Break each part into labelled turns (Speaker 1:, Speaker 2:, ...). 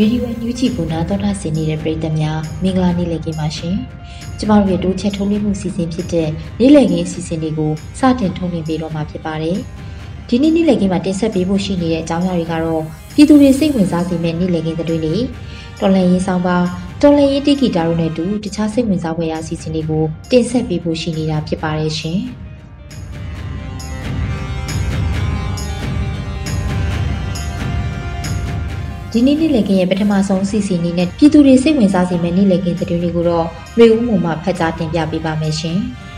Speaker 1: ရေဒီယိုညူချီကိုနားတော်တာဆင်နေတဲ့ပရိသတ်များမင်္ဂလာနေ့လည်ခင်းပါရှင်။ကျမတို့ရဲ့တိုးချက်ထုံးလင်းမှုစီစဉ်ဖြစ်တဲ့နေ့လည်ခင်းအစီအစဉ်လေးကိုစတင်ထုံးလင်းပေးတော့မှာဖြစ်ပါတယ်။ဒီနေ့နေ့လည်ခင်းမှာတင်ဆက်ပေးဖို့ရှိနေတဲ့အကြောင်းအရာတွေကတော့ပြည်သူတွေစိတ်ဝင်စားစေမယ့်နေ့လည်ခင်းသတင်းတွေတော်လန်ရေးဆောင်ပါတော်လန်ရေးတိဂီတာတို့နဲ့အတူတခြားစိတ်ဝင်စားဖွယ်ရာအစီအစဉ်တွေကိုတင်ဆက်ပေးဖို့ရှိနေတာဖြစ်ပါတယ်ရှင်။ ဒီနေ့နေ့လည်ခင်းရဲ့ပထမဆုံးစီစီအနေနဲ့ပြည်သူတွေစိတ်ဝင်စားစေမယ့်နေ့လည်ခင်းသတင်းတွေကိုတော့ရေဦးမှုမှဖတ်ကြားတင်ပြပေးပါမယ်ရှင်။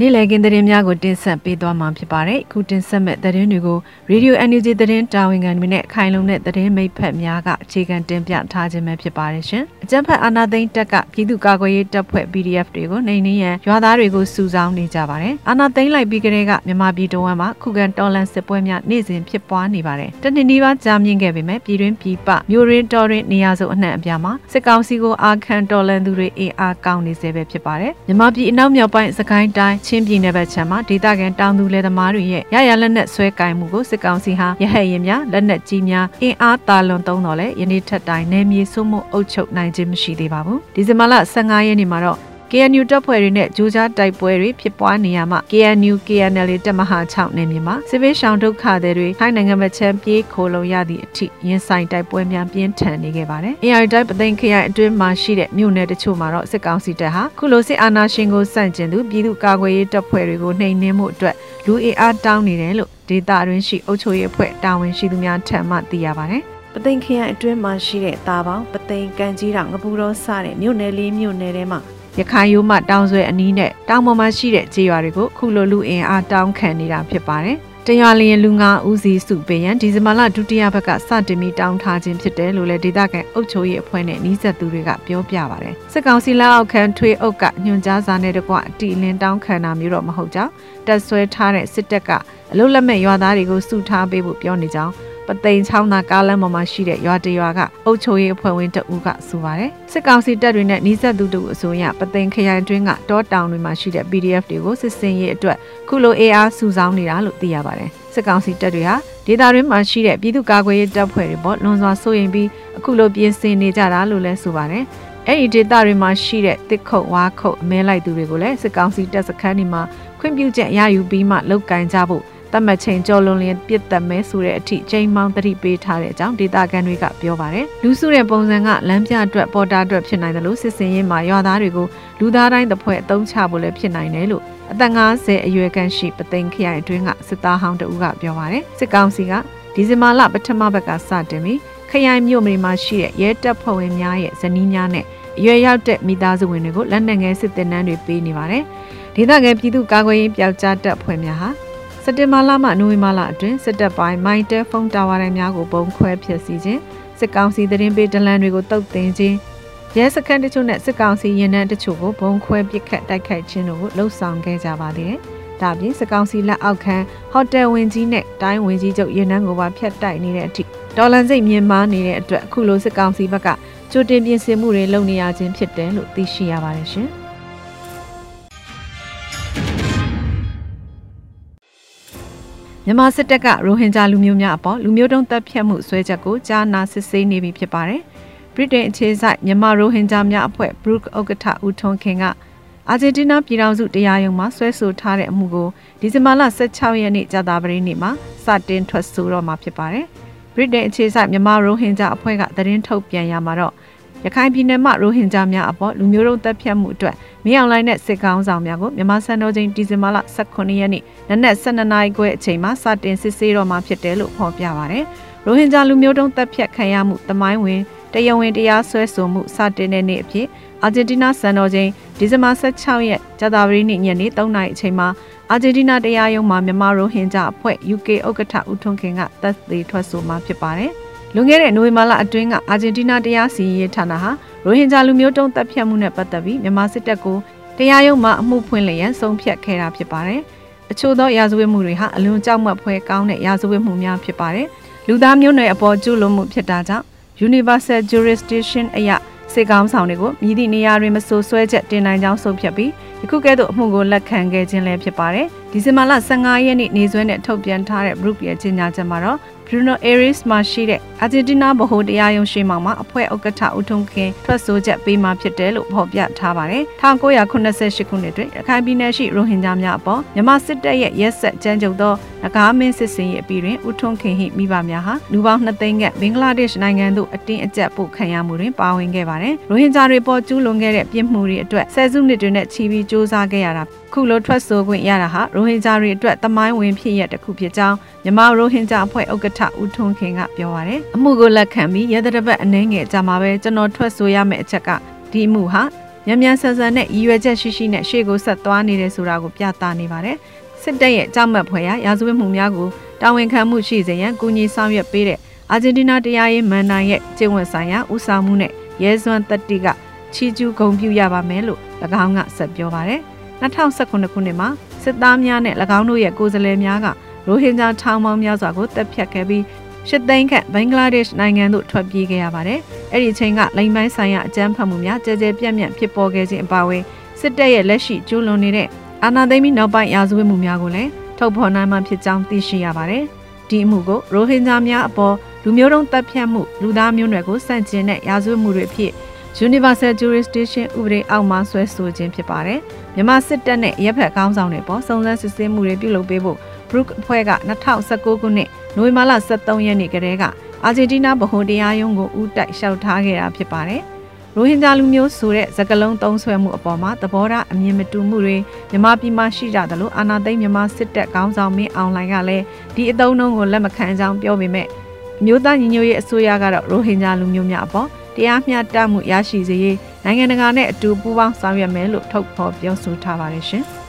Speaker 2: နေ့လည်ခင်းသတင်းများကိုတင်ဆက်ပေးသွားမှာဖြစ်ပါတယ်။အခုတင်ဆက်မဲ့သတင်းတွေကို Radio NUG သတင်းတာဝန်ခံတွေနဲ့ခိုင်လုံတဲ့သတင်းမိတ်ဖက်များကအခြေခံတင်ပြထားခြင်းပဲဖြစ်ပါတယ်ရှင်။အကြံဖက်အာနာသိန်းတက်ကပြည်သူ့ကာကွယ်ရေးတပ်ဖွဲ့ PDF တွေကိုနှိမ်နှင်းရန်ရွာသားတွေကိုစုဆောင်းနေကြပါတယ်။အာနာသိန်းလိုက်ပြီးကလေးကမြန်မာပြည်တော်ဝန်မှာခုခံတော်လန်စစ်ပွဲများနေ့စဉ်ဖြစ်ပွားနေပါတယ်။တနင်္လာနေ့ကြာမြင့်ခဲ့ပေမဲ့ပြည်တွင်းပြည်ပမြို့ရင်းတော်ရင်းနေရာစုအနှံ့အပြားမှာစစ်ကောင်စီကိုအာခံတော်လန်သူတွေအင်အားကောင်းနေစေပဲဖြစ်ပါတယ်။မြန်မာပြည်အနောက်မြောက်ပိုင်းစကိုင်းတိုင်းချင်းပြည်နယ်ဘက်ခြမ်းမှာဒေသခံတောင်သူလယ်သမားတွေရဲ့ရရလက်နက်ဆွဲကင်မှုကိုစစ်ကောင်စီဟာရဟတ်ရင်များလက်နက်ကြီးများအင်အားတာလွန်သုံးတော်လဲယနေ့ထက်တိုင်နယ်မြေစုမှုအုပ်ချုပ်နိုင်ခြင်းမရှိသေးပါဘူးဒီဇင်ဘာလ15ရက်နေ့မှာတော့ KNU တပ်ဖွဲ့တွေနဲ့ဂျိုးကြားတိုက်ပွဲတွေဖြစ်ပွားနေရမှာ KNU KNL တပ်မဟာ6နယ်မြေမှာစစ်ဘေးရှောင်ဒုက္ခသည်တွေထိုင်းနိုင်ငံမှာချမ်းပြေးခိုလုံရသည့်အထိရင်ဆိုင်တိုက်ပွဲများပြင်းထန်နေခဲ့ပါတယ်။ AI တိုင်းပသိမ်ခရိုင်အတွင်းမှာရှိတဲ့မြို့နယ်တချို့မှာတော့စစ်ကောင်စီတပ်ဟာခုလိုစစ်အာဏာရှင်ကိုစန့်ကျင်သူပြည်သူ့ကာကွယ်ရေးတပ်ဖွဲ့တွေကိုနှိမ်နင်းမှုအတွက်လူအင်အားတောင်းနေတယ်လို့ဒေတာရင်းရှိအုပ်ချုပ်ရေးအဖွဲ့တာဝန်ရှိသူများထံမှသိရပါတယ်။ပသိမ်ခရိုင်အတွင်းမှာရှိတဲ့တာပေါင်းပသိမ်ကန်ကြီးတောင်ငပူတော်စတဲ့မြို့နယ်လေးမြို့နယ်ထဲမှာ ရခိုင်ရိုးမှတောင်ဆွဲအနီးနဲ့တောင်ပေါ်မှာရှိတဲ့ခြေရွာတွေကိုခုလိုလူအင်အားတောင်းခံနေတာဖြစ်ပါတယ်။တရွာလျင်လူငါဦးစီးစုပေးရန်ဒီဇင်ဘာလဒုတိယဘက်ကစတင်ပြီးတောင်းထားခြင်းဖြစ်တယ်လို့လည်းဒေသခံအုပ်ချုပ်ရေးအဖွဲ့နဲ့နှီးဆက်သူတွေကပြောပြပါတယ်။စစ်ကောင်စီလက်အောက်ခံထွေအုပ်ကညွှန်ကြားစာနဲ့တကွအတီလင်းတောင်းခံတာမျိုးတော့မဟုတ်ကြောင်းတက်ဆွဲထားတဲ့စစ်တပ်ကအလုလက်မဲ့ရွာသားတွေကိုစုထားပေးဖို့ပြောနေကြောင်း ပသိမ်ချောင်းသာကားလမ်းပေါ်မှာရှိတဲ့ရွာတရွာကအုပ်ချုပ်ရေးအဖွဲ့ဝင်တအူးကဆိုပါတယ်စစ်ကောင်စီတပ်တွေနဲ့နှီးဆက်သူတို့အစိုးရပသိမ်ခရိုင်တွင်းကတောတောင်တွေမှာရှိတဲ့ PDF တွေကိုစစ်စင်ရေးအတွက်ခုလို AR စုဆောင်းနေတာလို့သိရပါတယ်စစ်ကောင်စီတပ်တွေဟာဒေသတွင်းမှာရှိတဲ့ပြည်သူ့ကာကွယ်ရေးတပ်ဖွဲ့တွေပေါ်လွန်စွာစိုးရိမ်ပြီးအခုလိုပြင်ဆင်နေကြတာလို့လည်းဆိုပါတယ်အဲ့ဒီဒေသတွေမှာရှိတဲ့တစ်ခုတ်ဝါခုတ်အမဲလိုက်သူတွေကိုလည်းစစ်ကောင်စီတပ်စခန်းတွေမှာခွင့်ပြုချက်ရယူပြီးမှလုတ်ကင်ကြဖို့ တတ်မှတ်ချိန်ကြော်လွန်လျင်ပြစ်သက်မဲဆိုတဲ့အထိချိန်မောင်းတတိပေးထားတဲ့အကြောင်းဒေတာကန်တွေကပြောပါတယ်လူစုတဲ့ပုံစံကလမ်းပြအတွက်ပေါ်တာအတွက်ဖြစ်နိုင်တယ်လို့စစ်စင်ရေးမှာရွာသားတွေကိုလူသားတိုင်းတစ်ဖွဲ့အသုံးချဖို့လည်းဖြစ်နိုင်တယ်လို့အသက်50အရွယ်ခန့်ရှိပသိမ်ခရိုင်အတွင်းကစစ်သားဟောင်းတဦးကပြောပါတယ်စစ်ကောင်စီကဒီဇင်ဘာလပထမဘက်ကစတင်ပြီးခရိုင်မြို့မှာရှိတဲ့ရဲတပ်ဖွဲ့ဝင်များရဲ့ဇနီးများနဲ့အရွယ်ရောက်တဲ့မိသားစုဝင်တွေကိုလက်နက်ငယ်စစ်တပ်နှန်းတွေပေးနေပါတယ်ဒေသခံပြည်သူ့ကာကွယ်ရေးပျောက်ကြားတပ်ဖွဲ့များဟာ စက်တင်ဘာလမှနိုဝင်ဘာလအတွင်းစစ်တပ်ပိုင်းမိုင်းတဲဖုန်းတာဝါတိုင်များကိုပုံခွဲဖျက်ဆီးခြင်းစစ်ကောင်စီသတင်းပေးဒလန်တွေကိုတုတ်တင်ခြင်းရဲစခန်းတချို့နဲ့စစ်ကောင်စီရင်နှန်းတချို့ကိုဘုံခွဲပစ်ခတ်တိုက်ခိုက်ခြင်းတို့ကိုလှုံ့ဆော်ခဲ့ကြပါသေးတယ်။ဒါပြင်စစ်ကောင်စီလက်အောက်ခံဟိုတယ်ဝင်ကြီးနဲ့တိုင်းဝင်ကြီးချုပ်ရင်နှန်းကိုပါဖျက်တိုက်နေတဲ့အထိဒေါ်လာစိတ်မြင့်မားနေတဲ့အတွက်အခုလိုစစ်ကောင်စီဘက်ကကြိုတင်ပြင်ဆင်မှုတွေလုပ်နေရခြင်းဖြစ်တယ်လို့သိရှိရပါတယ်ရှင်။ မြန်မာစစ်တပ်ကရိုဟင်ဂျာလူမျိုးများအပေါ်လူမျိုးတုံးတပ်ဖြတ်မှုဆွဲချက်ကိုကြားနာစစ်ဆေးနေပြီဖြစ်ပါတယ်။ဗြိတိန်အခြေစိုက်မြန်မာရိုဟင်ဂျာများအဖွဲ့ Brook ဥက္ကဋ္ဌဦးထွန်းခင်ကအာဂျင်တီးနားပြည်ထောင်စုတရားရုံးမှာဆွဲဆိုထားတဲ့အမှုကိုဒီဇင်ဘာလ16ရက်နေ့ကြာသပတေးနေ့မှာစတင်ထွက်ဆိုတော့မှာဖြစ်ပါတယ်။ဗြိတိန်အခြေစိုက်မြန်မာရိုဟင်ဂျာအဖွဲ့ကသတင်းထုတ်ပြန်ရမှာတော့ရခိုင်ပြည်နယ်မှာရိုဟင်ဂျာများအပေါ်လူမျိုးတုံးတပ်ဖြတ်မှုအတွက် မင်းအောင်လှိုင်နဲ့စစ်ကောင်ဆောင်များကိုမြန်မာစံတော်ချိန်ဒီဇင်ဘာလ18ရက်နေ့နနက်12နာရီခွဲအချိန်မှာစတင်စစ်ဆေးတော့မှာဖြစ်တယ်လို့ဖော်ပြပါဗျ။ရိုဟင်ဂျာလူမျိုးတုံးတပ်ဖြတ်ခံရမှုတမိုင်းဝင်တရားဝင်တရားစွဲဆိုမှုစတင်တဲ့နေ့အဖြစ်အာဂျင်တီးနားစံတော်ချိန်ဒီဇင်ဘာ16ရက်ကြာသပတေးနေ့ညနေ3နာရီအချိန်မှာအာဂျင်တီးနားတရားရုံးမှာမြန်မာရိုဟင်ဂျာအဖွဲ့ UK ဥက္ကဋ္ဌဦးထွန်းခင်ကသက်သေထွက်ဆိုမှာဖြစ်ပါတယ်။လွန်ခဲ့တဲ့နိုဝင်ဘာလအတွင်းကအာဂျင်တီးနားတရားစီရင်ရေးဌာနဟာ ရိုဟင်ဂျာလူမျိုးတုံးတပ်ဖြတ်မှုနဲ့ပတ်သက်ပြီးမြန်မာစစ်တပ်ကိုတရားရုံးမှာအမှုဖွင့်လျက်ဆုံးဖြတ်ခဲ့တာဖြစ်ပါတယ်။အချို့သောရာဇဝတ်မှုတွေဟာအလွန်ကြောက်မက်ဖွယ်ကောင်းတဲ့ရာဇဝတ်မှုများဖြစ်ပါတယ်။လူသားမျိုးနွယ်အပေါ်ကျူးလွန်မှုဖြစ်တာကြောင့် Universal Jurisdiction အရစေကောင်းဆောင်တွေကိုမြည်သည့်နေရာတွင်မဆိုးဆွဲချက်တင်နိုင်ကြောင်းဆုံးဖြတ်ပြီးယခုကဲ့သို့အမှုကိုလက်ခံခဲ့ခြင်းလည်းဖြစ်ပါတယ်။ဒီဇင်ဘာလ15ရက်နေ့နေ့စွဲနဲ့ထုတ်ပြန်ထားတဲ့ Brook ရဲ့ကြေညာချက်မှာတော့ Bruno Aries မှာရှိတဲ့ အာဂျင်တီးနားဗဟိုတရားရုံးရှိမှမှာအဖွဲ့ဥက္ကဋ္ဌဦးထုံးခင်ထွက်ဆိုချက်ပေးမှဖြစ်တယ်လို့ဖော်ပြထားပါတယ်။1988ခုနှစ်တွင်ရခိုင်ပြည်နယ်ရှိရိုဟင်ဂျာများအပေါ်မြန်မာစစ်တပ်ရဲ့ရက်ဆက်ကြမ်းကြုတ်သောငကားမင်းစစ်စင်ရေးအပြီးတွင်ဦးထုံးခင်ဟိမိဘများဟာလူပေါင်း2သိန်းခန့်ဘင်္ဂလားဒေ့ရှ်နိုင်ငံသို့အတင်းအကျပ်ပို့ခံရမှုတွင်ပါဝင်ခဲ့ပါတယ်။ရိုဟင်ဂျာတွေပေါ်ကျူးလွန်ခဲ့တဲ့ပြစ်မှုတွေအတွက်ဆယ်စုနှစ်တွေနဲ့ချီပြီးစ조사ခဲ့ရတာခုလိုထွက်ဆိုခွင့်ရတာဟာရိုဟင်ဂျာတွေအတွက်တမိုင်းဝင်ဖြစ်ရတစ်ခုဖြစ်ကြောင်းမြန်မာရိုဟင်ဂျာအဖွဲ့ဥက္ကဋ္ဌဦးထွန်းခင်ကပြောပါရယ်အမှုကိုလက်ခံပြီးရတဲ့ဘက်အနှဲငယ်ကြာမှာပဲကျွန်တော်ထွက်ဆိုရမယ့်အချက်ကဒီအမှုဟာမြန်မြန်ဆန်ဆန်နဲ့ရည်ရွယ်ချက်ရှိရှိနဲ့ရှေ့ကိုဆက်သွားနေတယ်ဆိုတာကိုပြသနေပါတယ်စစ်တပ်ရဲ့ကြောက်မက်ဖွယ်ရာရာဇဝတ်မှုများကိုတာဝန်ခံမှုရှိစေရန်ကူညီဆောင်ရွက်ပေးတဲ့အာဂျင်တီးနားတရားရေးမန်နိုင်ရဲ့ကျင့်ဝတ်ဆိုင်ရာဦးဆောင်မှုနဲ့ရဲစွမ်းတတိကချီးကျူးဂုဏ်ပြုရပါမယ်လို့၎င်းကဆက်ပြောပါတယ်2019ခုနှစ်မှာစစ်သားများနဲ့၎င်းတို့ရဲ့ကိုယ်စားလှယ်များကရိုဟင်ဂျာထောင်ပေါင်းများစွာကိုတပ်ဖြတ်ခဲ့ပြီး ရှစ်သိန်းခန့်ဘင်္ဂလားဒေ့ရှ်နိုင်ငံသို့ထွက်ပြေးခဲ့ရပါတယ်။အဲ့ဒီချိန်ကလိမ်ပိုင်းဆိုင်ရာအကြမ်းဖက်မှုများကြဲကြဲပြန့်ပြန့်ဖြစ်ပေါ်ခဲ့ခြင်းအပါအဝင်စစ်တပ်ရဲ့လက်ရှိကျူးလွန်နေတဲ့အာဏာသိမ်းပြီးနောက်ပိုင်းရာဇဝတ်မှုများကိုလည်းထုတ်ဖော်နိုင်မှဖြစ်ကြောင်းသိရှိရပါတယ်။ဒီအမှုကိုရိုဟင်ဂျာများအပေါ်လူမျိုးတုံးတပ်ဖြတ်မှုလူသားမျိုးနွယ်ကိုစန့်ကျင်တဲ့ရာဇဝတ်မှုတွေဖြစ် Universal Jurisdiction ဥပဒေအောက်မှာဆွဲဆိုခြင်းဖြစ်ပါတယ်။မြန်မာစစ်တပ်နဲ့ရပ်ဖက်ကောင်းဆောင်တွေပေါ်စုံစမ်းစစ်ဆေးမှုတွေပြုလုပ်ပေးဖို့ Brook အဖွဲ့က2019ခုနှစ်နိုဝင်ဘာလ23ရက်နေ့ကတည်းကအာဂျင်တီးနားဗဟိုတရားရုံးကိုဦးတိုက်လျှောက်ထားခဲ့တာဖြစ်ပါတယ်။ရိုဟင်ဂျာလူမျိုးဆိုတဲ့စကလုံးသုံးဆွဲမှုအပေါ်မှာသဘောထားအမြင်မတူမှုတွေမြန်မာပြည်မှာရှိကြတယ်လို့အာဏာသိမ်းမြန်မာစစ်တပ်ခေါင်းဆောင်မင်းအောင်လှိုင်ကလည်းဒီအသုံးအနှုန်းကိုလက်မခံကြောင်းပြောပေမဲ့အမျိုးသားညီညွတ်ရေးအစိုးရကတော့ရိုဟင်ဂျာလူမျိုးများအပေါ်တရားမျှတမှုရရှိစေရေးနိုင်ငံတကာနဲ့အတူပူးပေါင်းဆောင်ရွက်မယ်လို့ထုတ်ဖော်ပြောဆိုထားပါတယ်ရှင်။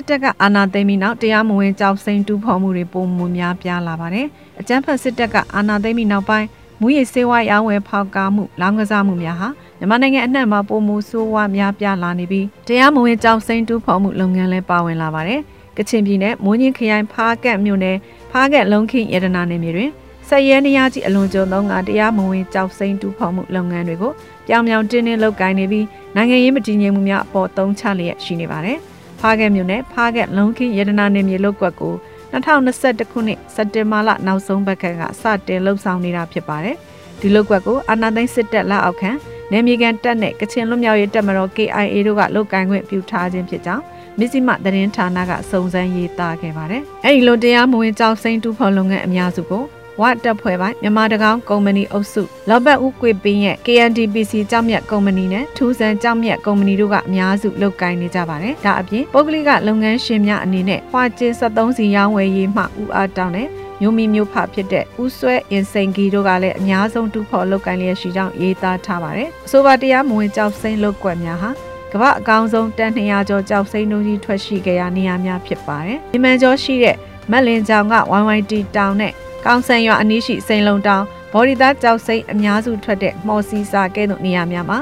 Speaker 2: စစ်တပ်ကအာဏာသိမ်းပြီးနောက်တရားမဝင်ကြောက်စိမ့်တူးဖော်မှုတွေပုံမများပြားလာပါတယ်။အကြမ်းဖက်စစ်တပ်ကအာဏာသိမ်းပြီးနောက်ပိုင်းမူရည်စေဝါရောင်းဝယ်ဖောက်ကားမှုလောင်းကစားမှုများဟာမြန်မာနိုင်ငံအနှံ့မှာပုံမဆိုးဝါးများပြားလာနေပြီးတရားမဝင်ကြောက်စိမ့်တူးဖော်မှုလုပ်ငန်းလည်းပါဝင်လာပါတယ်။ကချင်ပြည်နယ်မိုးညင်းခရိုင်ဖားကတ်မြို့နယ်ဖားကတ်လုံခင်းရတနာနယ်မြေတွင်ဆက်ရဲနေရကြီးအလွန်ကျုံသောငါတရားမဝင်ကြောက်စိမ့်တူးဖော်မှုလုပ်ငန်းတွေကိုပြောင်ပြောင်တင်းတင်းလုပ်ကိုင်နေပြီးနိုင်ငံရေးမတည်ငြိမ်မှုများအပေါ်သုံးချလျက်ရှိနေပါတယ်။ ဖားကဲမြို့နယ်ဖားကဲလုံခင်းရတနာနယ်မြေလောက်ကွက်ကို2021ခုနှစ်စက်တင်ဘာလနောက်ဆုံးပတ်ခက်ကစတင်လှုပ်ဆောင်နေတာဖြစ်ပါတယ်။ဒီလောက်ကွက်ကိုအာနာသိန်းစစ်တပ်လက်အောက်ခံနယ်မြေကန်တပ်နဲ့ကချင်လွတ်မြောက်ရေးတပ်မတော် KIA တို့ကလုတ်ကိုင်ခွင့်ပြုထားခြင်းဖြစ်ကြောင်းမစ္စည်းမသတင်းဌာနကစုံစမ်းရေးသားခဲ့ပါတယ်။အဲဒီလိုတရားမဝင်ကြောက်စိမ့်တူဖော်လုပ်ငန်းအများစုကို ဝတပ်ဖွဲ့ပိုင်းမြန်မာတကောင်းကုမ္ပဏီအုပ်စုလောဘတ်ဦးကွေပင်းရဲ့ KNDPC ကြောက်မြတ်ကုမ္ပဏီနဲ့ထူးဆန်ကြောက်မြတ်ကုမ္ပဏီတို့ကအများစုလုပ်ကိုင်နေကြပါတယ်။ဒါအပြင်ပုဂ္ဂလိကလုပ်ငန်းရှင်များအနေနဲ့ဖွာကျင်း73စီရောင်းဝယ်ရေးမှဦးအားတောင်းတဲ့မျိုးမီမျိုးဖဖြစ်တဲ့ဦးဆွဲအင်စိန်ကီတို့ကလည်းအများဆုံးတူဖော်လုပ်ကိုင်လျက်ရှိကြောင်းရေးသားထားပါတယ်။အဆိုပါတရားမဝင်ကြောက်စိမ့်လုပ်ကွက်များဟာကမ္ဘာအကောင်ဆုံးတန်200ကျော်ကြောက်စိမ့်တို့ကြီးထွက်ရှိကြရနေရများဖြစ်ပါတယ်။ဒီမန်ကျော်ရှိတဲ့မက်လင်ကြောင်က YYT တောင်နဲ့ ကောင်းဆန်ရွာအနီးရှိစိန်လုံးတောင်ဘော်ဒီသားကြောက်စိမ့်အများစုထွက်တဲ့မော်စီစာကဲ့သို့နေရာများမှာ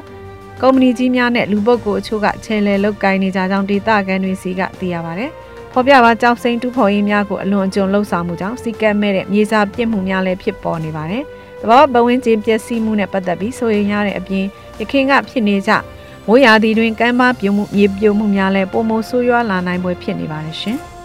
Speaker 2: ကုမ္ပဏီကြီးများနဲ့လူပုဂ္ဂိုလ်အချို့ကချဲလဲလုတ်ကိုင်းနေကြကြောင်းဒေသခံတွေစီကသိရပါတယ်။ဖော်ပြပါကြောက်စိမ့်တူဖော်ရေးများကိုအလွန်အကျွံလှုပ်ဆောင်မှုကြောင့်စီကံမဲ့တဲ့မြေစာပြစ်မှုများလည်းဖြစ်ပေါ်နေပါတယ်။တဘာဘဝင်းကျင်းပျက်စီးမှုနဲ့ပတ်သက်ပြီးဆိုရင်ရတဲ့အပြင်ရခင်ကဖြစ်နေကြမိုးရာသီတွင်ကမ်းပါပြုံမှုမြေပြုံမှုများလည်းပုံမဆိုးရွားလာနိုင်ပွဲဖြစ်နေပါတယ်ရှင်။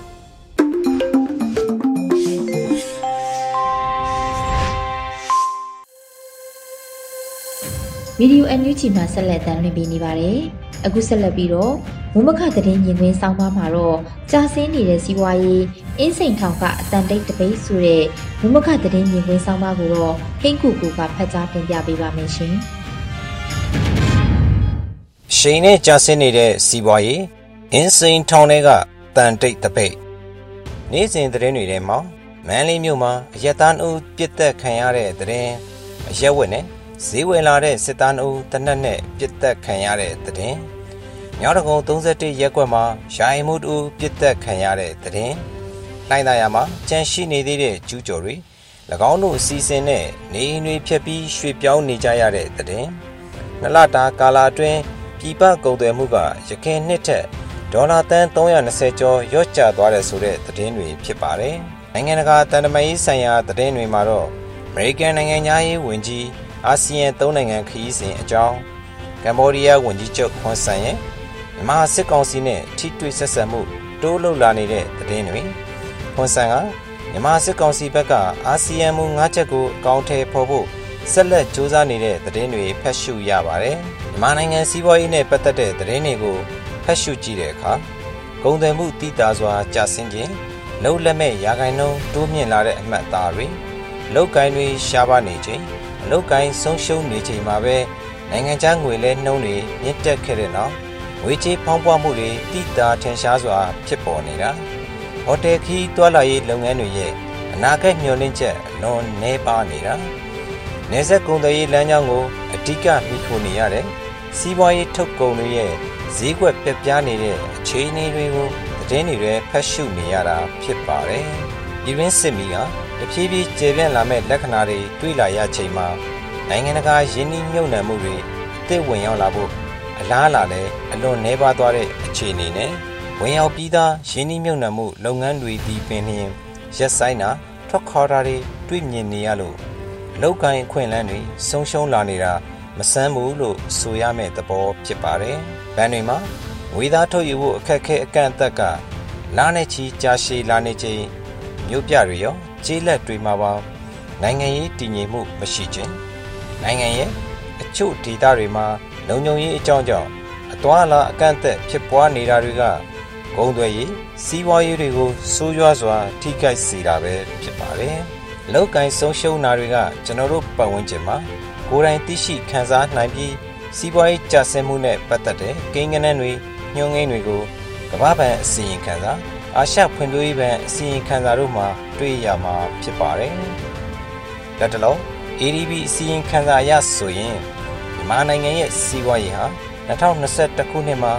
Speaker 1: ဗီဒီယိုအန်ယူဂျီမှာဆက်လက်တင်ပြနေပါတယ်။အခုဆက်လက်ပြီးတော့မုံမခသတင်းမြင်ကွင်းဆောင်းပါးမှာတော့ကြာဆင်းနေတဲ့စီးပွားရေးအင်းစိန်ထောင်ကအတန်တိတ်တပိတ်ဆိုတဲ့မုံမခသတင်းမြင်ကွင်းဆောင်းပါးကိုတော့ဟင်းကူကူကဖတ်ကြားတင်ပြပေးပါမယ်ရှင်။
Speaker 3: ရှိန်နဲ့ကြာဆင်းနေတဲ့စီးပွားရေးအင်းစိန်ထောင်တွေကတန်တိတ်တပိတ်နေ့စဉ်သတင်းတွေထဲမှာမန်းလေးမြို့မှာအရက်သားအုပ်ပြစ်တက်ခံရတဲ့သတင်းအရက်ဝက်နဲ့ ဈေးဝင်လာတဲ့စစ်သားအုပ်တနက်နဲ့ပြစ်တက်ခံရတဲ့သတင်းမြောက်တကုံ31ရက်ကွက်မှာယာယီမှုတူပြစ်တက်ခံရတဲ့သတင်းလိုင်းသားရမှာကြန့်ရှိနေသေးတဲ့ကျူးကျော်တွေ၎င်းတို့အစီအစဉ်နဲ့နေအိမ်တွေဖြတ်ပြီးရွှေ့ပြောင်းနေကြရတဲ့သတင်းနလတာကာလာအတွင်းပြည်ပကုန်သွယ်မှုကရခိုင်နှစ်ထက်ဒေါ်လာတန်320ကျော်ရော့ကျသွားတယ်ဆိုတဲ့သတင်းတွေဖြစ်ပါတယ်။နိုင်ငံတကာတန်တမာရေးဆိုင်ရာသတင်းတွေမှာတော့အမေရိကန်နိုင်ငံသားရေးဝန်ကြီး အာဆီယံ၃နိုင်ငံခရီးစဉ်အကြောင်းကမ္ဘောဒီးယားဝန်ကြီးချုပ်ခွန်ဆန်ရဲ့မြန်မာစစ်ကောင်စီနဲ့ထိတွေ့ဆက်ဆံမှုတိုးလှုပ်လာနေတဲ့သတင်းတွေခွန်ဆန်ကမြန်မာစစ်ကောင်စီဘက်ကအာဆီယံမူ၅ချက်ကိုအကောင့်ထဲပေါ်ဖို့ဆက်လက်စ조사နေတဲ့သတင်းတွေဖတ်ရှုရပါတယ်မြန်မာနိုင်ငံစီးပွားရေးနဲ့ပတ်သက်တဲ့သတင်းတွေကိုဖတ်ရှုကြည့်တဲ့အခါဂုံတယ်မှုတည်တာစွာကြာဆင်းခြင်းလှုပ်လက်မဲ့ရာဂိုင်နှုန်းတိုးမြင့်လာတဲ့အမှတ်အသားတွေလောက်ကိုင်းတွေရှားပါနေခြင်း အလောက်ကိုင်းဆုံးရှုံးနေချိန်မှာပဲနိုင်ငံခြားငွေလဲနှုံးတွေမြင့်တက်ခဲ့တဲ့နောက်ငွေကြေးဖောင်းပွားမှုတွေတိတာထင်ရှားစွာဖြစ်ပေါ်နေတာဟိုတယ်ခီးတွာလာရေးလုပ်ငန်းတွေရဲ့အနာဂတ်မျှော်လင့်ချက်လွန်နေပါနေတာနေဆက်ကုန်သွယ်ရေးလမ်းကြောင်းကိုအဓိကမိခိုနေရတဲ့စီးပွားရေးထုတ်ကုန်တွေရဲ့ဈေးကွက်ပြပြနေတဲ့အခြေအနေတွေကိုသတင်းတွေဖတ်ရှုနေရတာဖြစ်ပါတယ်။ပြည်ရင်းစစ်မီက တဖြည်းဖြည်းကျေပြန့်လာမဲ့လက္ခဏာတွေတွေ့လာရချိန်မှာနိုင်ငံတကာယင်းနှိမ့်ညွံ့နှံမှုတွေအသစ်ဝင်ရောက်လာဖို့အလားအလာလည်းအလွန်နှဲပါသွားတဲ့အခြေအနေနဲ့ဝင်ရောက်ပြီးသားယင်းနှိမ့်ညွံ့နှံမှုလုပ်ငန်းတွေဒီပင်လျင်ရက်ဆိုင်တာထွက်ခေါ်တာတွေတွေ့မြင်နေရလို့လောက်ကိုင်းအခွင့်အလန်းတွေဆုံးရှုံးလာနေတာမဆန်းဘူးလို့ဆိုရမယ့်သဘောဖြစ်ပါတယ်။ဗန်တွေမှာငွေသားထုတ်ယူဖို့အခက်အခဲအကန့်အသတ်ကလာနေချီကြာရှည်လာနေချိန်မြို့ပြတွေရော ကျေးလက်တွေမှာပါနိုင်ငံရေးတည်ငြိမ်မှုမရှိခြင်းနိုင်ငံရဲ့အချို့ဒေသတွေမှာလုံခြုံရေးအကြောင်းကြောင့်အသွာအလာအကန့်အသတ်ဖြစ်ပွားနေတာတွေကဂုံသွယ်ရေးစီးပွားရေးတွေကိုဆိုးရွားစွာ ထိခိုက်စေတာပဲဖြစ်ပါတယ်။လောက်ကင်ဆုံးရှုံးတာတွေကကျွန်တော်တို့ပတ်ဝန်းကျင်မှာကိုယ်တိုင်သိရှိခံစားနိုင်ပြီးစီးပွားရေးကျဆင်းမှုနဲ့ပတ်သက်တဲ့ကိန်းဂဏန်းတွေညွှန်းကိန်းတွေကိုကမ္ဘာ့ဘဏ်အစီရင်ခံစာ အာရှဖွံ့ဖြိုးရေးဘဏ်အစီရင်ခံစာတို့မှာတွေ့ရမှာဖြစ်ပါတယ်။လက်တလုံး ADB အစီရင်ခံစာအရဆိုရင်မြန်မာနိုင်ငံရဲ့စီးပွားရေးဟာ2021ခုနှစ်မှာ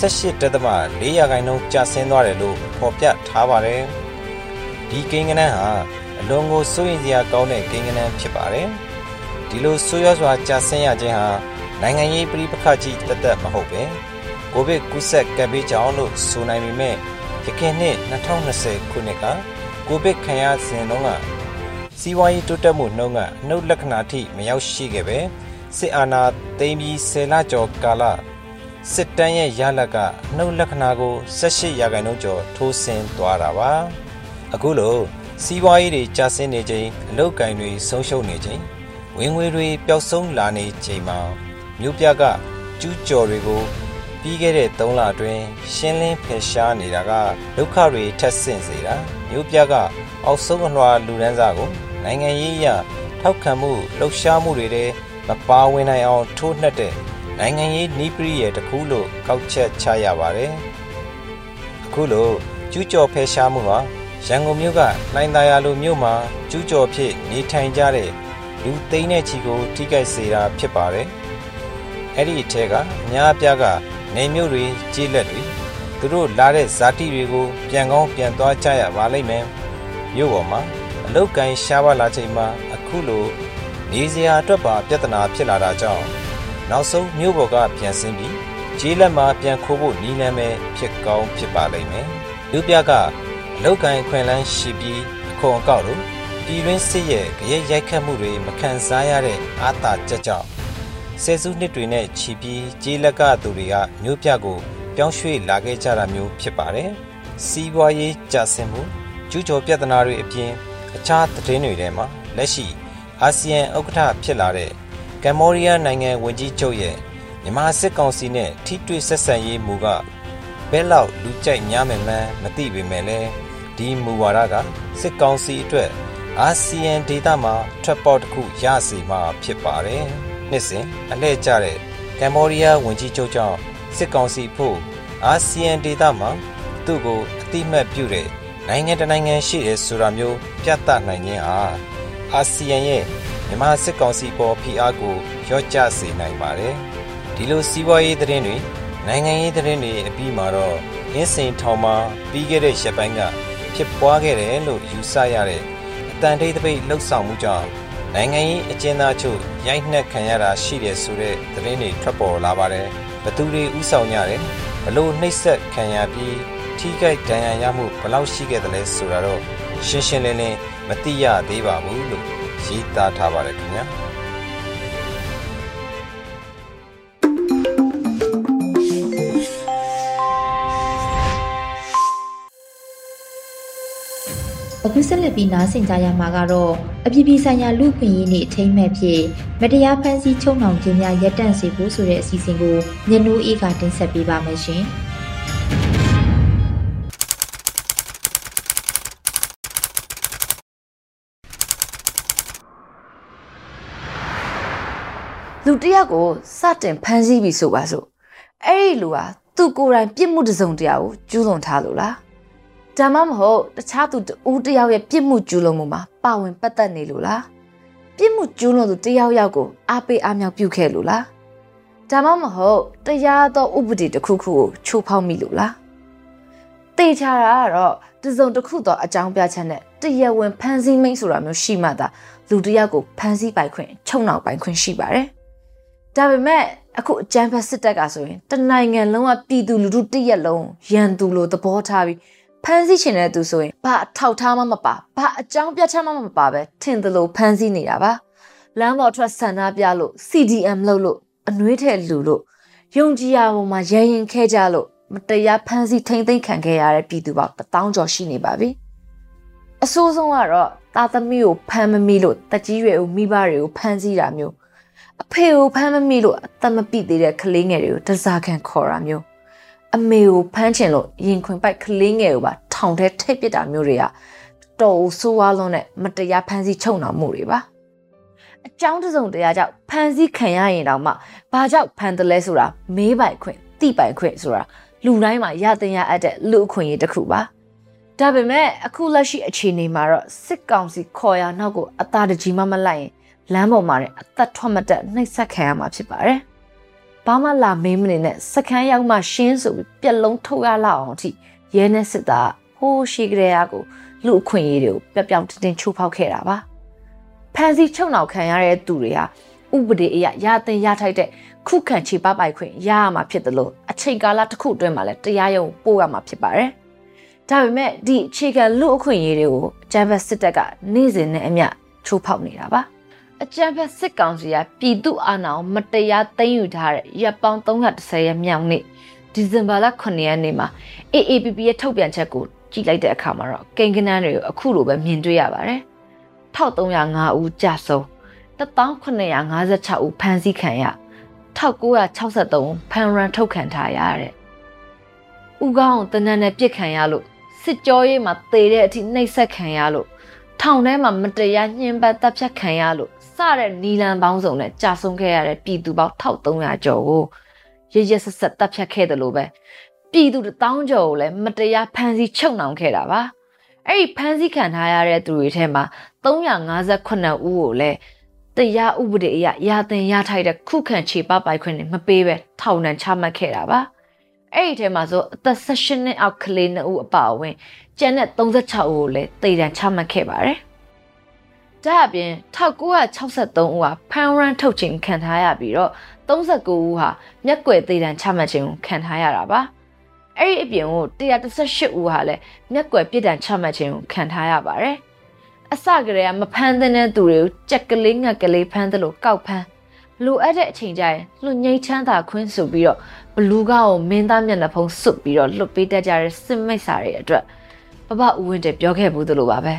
Speaker 3: 18.4ရာခိုင်နှုန်းကျဆင်းသွားတယ်လို့ဖော်ပြထားပါတယ်။ဒီကိန်းဂဏန်းဟာအလွန်ကိုစိုးရိမ်စရာကောင်းတဲ့ကိန်းဂဏန်းဖြစ်ပါတယ်။ဒီလိုဆိုးရွားစွာကျဆင်းရခြင်းဟာနိုင်ငံရေးပြည်ပခတ်ကြီးတသက်မဟုတ်ပဲကိုဗစ်ကူးစက်ကပ်ဘေးကြောင့်လို့ဆိုနိုင်ပေမဲ့ ရခိုင်နှစ်2020ခုနှစ်ကကိုဗစ်ခံရစဉ်တုန်းကစီးပွားရေးတိုးတက်မှုနှုန်းကအနှုတ်လက္ခဏာထိမရောက်ရှိခဲ့ပဲစစ်အာဏာသိမ်းပြီး10လကျော်ကာလစစ်တမ်းရဲ့ရလက်ကနှုတ်လက္ခဏာကို18ရာခိုင်နှုန်းကျော်ထိုးဆင်းသွားတာပါအခုလိုစီးပွားရေးတွေကျဆင်းနေချိန်အလုတ်ကင်တွေဆုံးရှုံးနေချိန်ဝင်ငွေတွေပျောက်ဆုံးလာနေချိန်မှာမြို့ပြကကျူးကျော်တွေကို ပြီးခဲ့တဲ့3လအတွင်းရှင်းလင်းဖယ်ရှားနေတာကဒုက္ခတွေထက်ဆင့်စေတာမြို့ပြကအောက်ဆုံးအလွှာလူဒန်းစားကိုနိုင်ငံရေးအရထောက်ခံမှုလှုပ်ရှားမှုတွေထဲမပါဝင်နိုင်အောင်ထိုးနှက်တဲ့နိုင်ငံရေးနီးပရိရဲ့တခုလို့ကောက်ချက်ချရပါတယ်အခုလိုကျူးကျော်ဖယ်ရှားမှုဟာရန်ကုန်မြို့ကလိုင်းသားရလိုမြို့မှာကျူးကျော်ဖြစ်နေထိုင်ကြတဲ့လူသိန်းတဲ့ချီကိုထိခိုက်စေတာဖြစ်ပါတယ်အဲ့ဒီအထက်ကအများအပြားက နေမျိုးတွေကြေးလက်တွေသူတို့လာတဲ့ဇာတိတွေကိုပြန်ကောင်းပြန်သွားကြရပါလိမ့်မယ်မြို့ပေါ်မှာအလုတ်ကန်ရှားပါလာချိန်မှာအခုလိုနေစရာအတွက်ပါပြဿနာဖြစ်လာတာကြောင့်နောက်ဆုံးမြို့ပေါ်ကပြန်ဆင်းပြီးကြေးလက်မှာပြန်ခိုးဖို့နီးနှမ်းပဲဖြစ်ကောင်းဖြစ်ပါလိမ့်မယ်လူပြကအလုတ်ကန်ခွင်လန်းရှိပြီးအခွန်အကောက်လို့ပြည်တွင်းစစ်ရဲ့ကြရိုက်ရိုက်ခတ်မှုတွေမခံစားရတဲ့အာသာချက်ကြောင့် ဆယ်စုနှစ်တွေနဲ့ချီပြီးကြေးလက်ကသူတွေကမြို့ပြကိုပြောင်းရွှေ့လာခဲ့ကြတာမျိုးဖြစ်ပါတယ်။စီးပွားရေးကျဆင်းမှုကျူးကျော်ပြဿနာတွေအပြင်အခြားသတင်းတွေထဲမှာလက်ရှိအာဆီယံဥက္ကဋ္ဌဖြစ်လာတဲ့ကကမ္ဘောဒီးယားနိုင်ငံဝန်ကြီးချုပ်ရဲ့မြန်မာစစ်ကောင်စီနဲ့ထိတွေ့ဆက်ဆံရေးမူကဘဲလောက်လူကြိုက်များမယ်မှန်းမသိပေမဲ့လည်းဒီမူဝါဒကစစ်ကောင်စီအတွက်အာဆီယံဒေသမှာထွက်ပေါက်တစ်ခုရစီမှာဖြစ်ပါတယ်။ နှစ်စဉ်အလှည့်ကျတဲ့ကမ္ဘောဒီးယားဝန်ကြီးချုပ်ကြောင့်စစ်ကောင်စီဖို့အာဆီယံဒေသမှာသူ့ကိုအတိမတ်ပြုတဲ့နိုင်ငံတနိုင်ငံရှိတယ်ဆိုတာမျိုးပြသနိုင်ခြင်းဟာအာဆီယံရဲ့မြန်မာစစ်ကောင်စီပေါ်ဖိအားကိုရော့ကျစေနိုင်ပါတယ်။ဒီလိုစီးပွားရေးသတင်းတွေနိုင်ငံရေးသတင်းတွေအပြီးမှာတော့အင်းစိန်ထောင်မှာပြီးခဲ့တဲ့ရက်ပိုင်းကဖြစ်ပွားခဲ့တယ်လို့ယူဆရတဲ့အတန်တိတ်တပိတ်လှုပ်ဆောင်မှုကြောင့် နိုင်ငံရေးအကျဉ်းသားချုပ်ရိုက်နှက်ခံရတာရှိတယ်ဆိုတဲ့သတင်းတွေထွက်ပေါ်လာပါတယ်။ဘသူတွေဥဆောင်ကြတယ်ဘလို့နှိပ်စက်ခံရပြီးထိခိုက်ဒဏ်ရာရမှုဘလောက်ရှိခဲ့တယ်လဲဆိုတာတော့ရှင်းရှင်းလင်းလင်းမသိရသေးပါဘူးလို့ရေးသားထားပါတယ်ခင်ဗျာ။
Speaker 1: ခုဆက်လက်ပြီးနားဆင်ကြရမှာကတော့အပြည်ပြည်ဆိုင်ရာလူ့ခွင့်ရေးနေ့အထိမ်းအမှတ်ဖြစ်မတရားဖန်ဆီးချုပ်နှောင်ခြင်းများရပ်တန့်စေဖို့ဆိုတဲ့အစီအစဉ်ကိုညနိုးအေးကတင်ဆက်ပေးပါမယ်ရှင်။
Speaker 4: လူတယောက်ကိုစတင်ဖမ်းဆီးပြီဆိုပါစို့အဲ့ဒီလူဟာသူကိုယ်တိုင်ပြစ်မှုတစ်စုံတရာကိုကျူးလွန်ထားလို့လား ဒါမှမဟုတ်တခြားသူတူတယောက်ရဲ့ပြစ်မှုကျူးလွန်မှုမှာပါဝင်ပတ်သက်နေလို့လားပြစ်မှုကျူးလွန်သူတယောက်ယောက်ကိုအားပေးအားမြောက်ပြုခဲ့လို့လားဒါမှမဟုတ်တရားသောဥပဒေတစ်ခုခုကိုချိုးဖောက်မိလို့လားတေချာတာကတော့တစုံတစ်ခုသောအကြောင်းပြချက်နဲ့တရားဝင်ဖန်ဆီးမိတ်ဆိုတာမျိုးရှိမှသာလူတယောက်ကိုဖန်ဆီးပိုင်ခွင့်ချုံနှောင်ပိုင်ခွင့်ရှိပါတယ်ဒါပေမဲ့အခုအကြမ်းဖက်စစ်တပ်ကဆိုရင်တနိုင်ငံလုံးကပြည်သူလူထုတရက်လုံးရန်သူလိုသဘောထားပြီး ဖမ်းဆီးချင်တဲ့သူဆိုရင်ဘာအထောက်ထားမှမပါဘာအကြောင်းပြချက်မှမပါပဲထင်သလိုဖမ်းဆီးနေတာပါလမ်းပေါ်ထွက်ဆန္ဒပြလို့ CDM လုပ်လို့အနှွေးထဲလူလို့ယုံကြည်ရပေါ်မှာရရင်ခဲကြလို့မတရားဖမ်းဆီးထိမ့်သိမ်းခံခဲ့ရတဲ့ပြည်သူပေါင်းတထောင်ကျော်ရှိနေပါပြီအဆိုးဆုံးကတော့တာသမီကိုဖမ်းမမိလို့တကြီးရွယ်ကိုမိဘတွေကိုဖမ်းဆီးတာမျိုးအဖေကိုဖမ်းမမိလို့အသက်မပြည့်သေးတဲ့ကလေးငယ်တွေကိုတစားခံခေါ်တာမျိုးအမေကိုဖမ်းချင်လို့ရင်ခွင်ပိုက်ကလေးငယ်ကိုပါ ထောင်ထဲထိပ်ပစ်တာမျိုးတွေကတော်ဆိုးဝါးလွန်းတဲ့မတရားဖမ်းဆီးချုပ်နှောင်မှုတွေပါအကြောင်းတစုံတရားကြောင့်ဖမ်းဆီးခံရရင်တောင်မှဘာကြောင့်ဖမ်းတယ်လဲဆိုတာမေးပိုင်ခွင့်တိပိုင်ခွင့်ဆိုတာလူတိုင်းမှာရတင်ရအပ်တဲ့လူအခွင့်အရေးတစ်ခုပါဒါပေမဲ့အခုလက်ရှိအခြေအနေမှာတော့စစ်ကောင်စီခေါ်ရနောက်ကိုအသာတကြီးမှမလိုက်ရင်လမ်းပေါ်မှာလည်းအသက်ထွက်မတက်နှိပ်စက်ခံရမှာဖြစ်ပါတယ်ဘာမှလာမေးမနေနဲ့စခန်းရောက်မှရှင်းဆိုပြီးပြက်လုံးထုတ်ရလောက်အောင်အထိရဲနဲ့စစ်သား ဟိုးရှိကြတဲ့အားကိုလူအခွင့်အရေးတွေကိုပြပြောင်တင်တင်ချိုးဖောက်ခဲ့တာပါဖန်စီချုပ်နှောက်ခံရတဲ့သူတွေဟာဥပဒေအရရတင်ရထိုက်တဲ့ခုခံခြေပပိုက်ခွင့်ရရမှာဖြစ်တယ်လို့အချိန်ကာလတစ်ခုအတွင်းမှာလည်းတရားရုံးပို့ရမှာဖြစ်ပါတယ်ဒါပေမဲ့ဒီအခြေခံလူအခွင့်အရေးတွေကိုဂျမ်ဘတ်စစ်တပ်ကနေ့စဉ်နဲ့အမျှချိုးဖောက်နေတာပါအကြံဖက်စစ်ကောင်စီကပြည်သူအာဏာကိုမတရားသိမ်းယူထားတဲ့ရပ်ပေါင်း330ရက်မြောက်နေ့ဒီဇင်ဘာလ9ရက်နေ့မှာ AAPP ရဲ့ထုတ်ပြန်ချက်ကို ကြည့်လိုက်တဲ့အခါမှာတော့ကိန်းကနန်းတွေကိုအခုလိုပဲမြင်တွေ့ရပါတယ်။1305ဦးကြာဆုံး1956ဦးဖမ်းဆီးခံရ1963ဦးဖမ်းရန်ထုတ်ခံထားရတဲ့။ဦးကောင်းတနန်းနဲ့ပြစ်ခံရလို့စစ်ကြောရေးမှာတေတဲ့အထိနှိပ်စက်ခံရလို့ထောင်ထဲမှာမတရားညှဉ်းပန်းတပ်ဖြတ်ခံရလို့စတဲ့နီလန်ပေါင်းစုံနဲ့ကြာဆုံးခဲ့ရတဲ့ပြည်သူပေါင်း1300ကျော်ကိုရရဆက်ဆက်တပ်ဖြတ်ခဲ့တယ်လို့ပဲ ပြည်သူတောင်းကျော်ကိုလည်းမတရားဖမ်းဆီးချုပ်နှောင်ခဲ့တာပါအဲ့ဒီဖမ်းဆီးခံထားရတဲ့သူတွေထဲမှာ358ဦးကိုလည်းတရားဥပဒေအရရာသင်ရထိုက်တဲ့ခုခံခြေပပိုက်ခွင့်နဲ့မပေးပဲထောင်ဒဏ်ချမှတ်ခဲ့တာပါအဲ့ဒီထဲမှာဆိုအသက်16နှစ်အောက်ကလေး2ဦးအပါအဝင်ကျန်တဲ့36ဦးကိုလည်းတေတံချမှတ်ခဲ့ပါတယ်ဒါအပြင်1963ဦးဟာဖန်ရန်ထုတ်ခြင်းခံထားရပြီးတော့39ဦးဟာမျက်ကွယ်သေးတံချမှတ်ခြင်းကိုခံထားရတာပါ အဲ့ဒီအပြင်ကို118ဦးဟာလည်းမျက်ကွယ်ပြစ်ဒဏ်ချမှတ်ခြင်းကိုခံထားရပါတယ်အစကတည်းကမဖမ်းတဲ့သူတွေကိုကြက်ကလေးငက်ကလေးဖမ်းတယ်လို့ကောက်ဖမ်းလိုအပ်တဲ့အချိန်ကျရင်လွတ်ငိမ့်ချမ်းသာခွင့်ဆိုပြီးတော့ဘလူးကောက်ကိုမင်းသားမျက်နှာဖုံးစွတ်ပြီးတော့လွတ်ပေးတတ်ကြတဲ့စစ်မိတ်စာတွေအတွက်ပပဦးဝင်းတပြောခဲ့ဘူးသလိုပါပဲ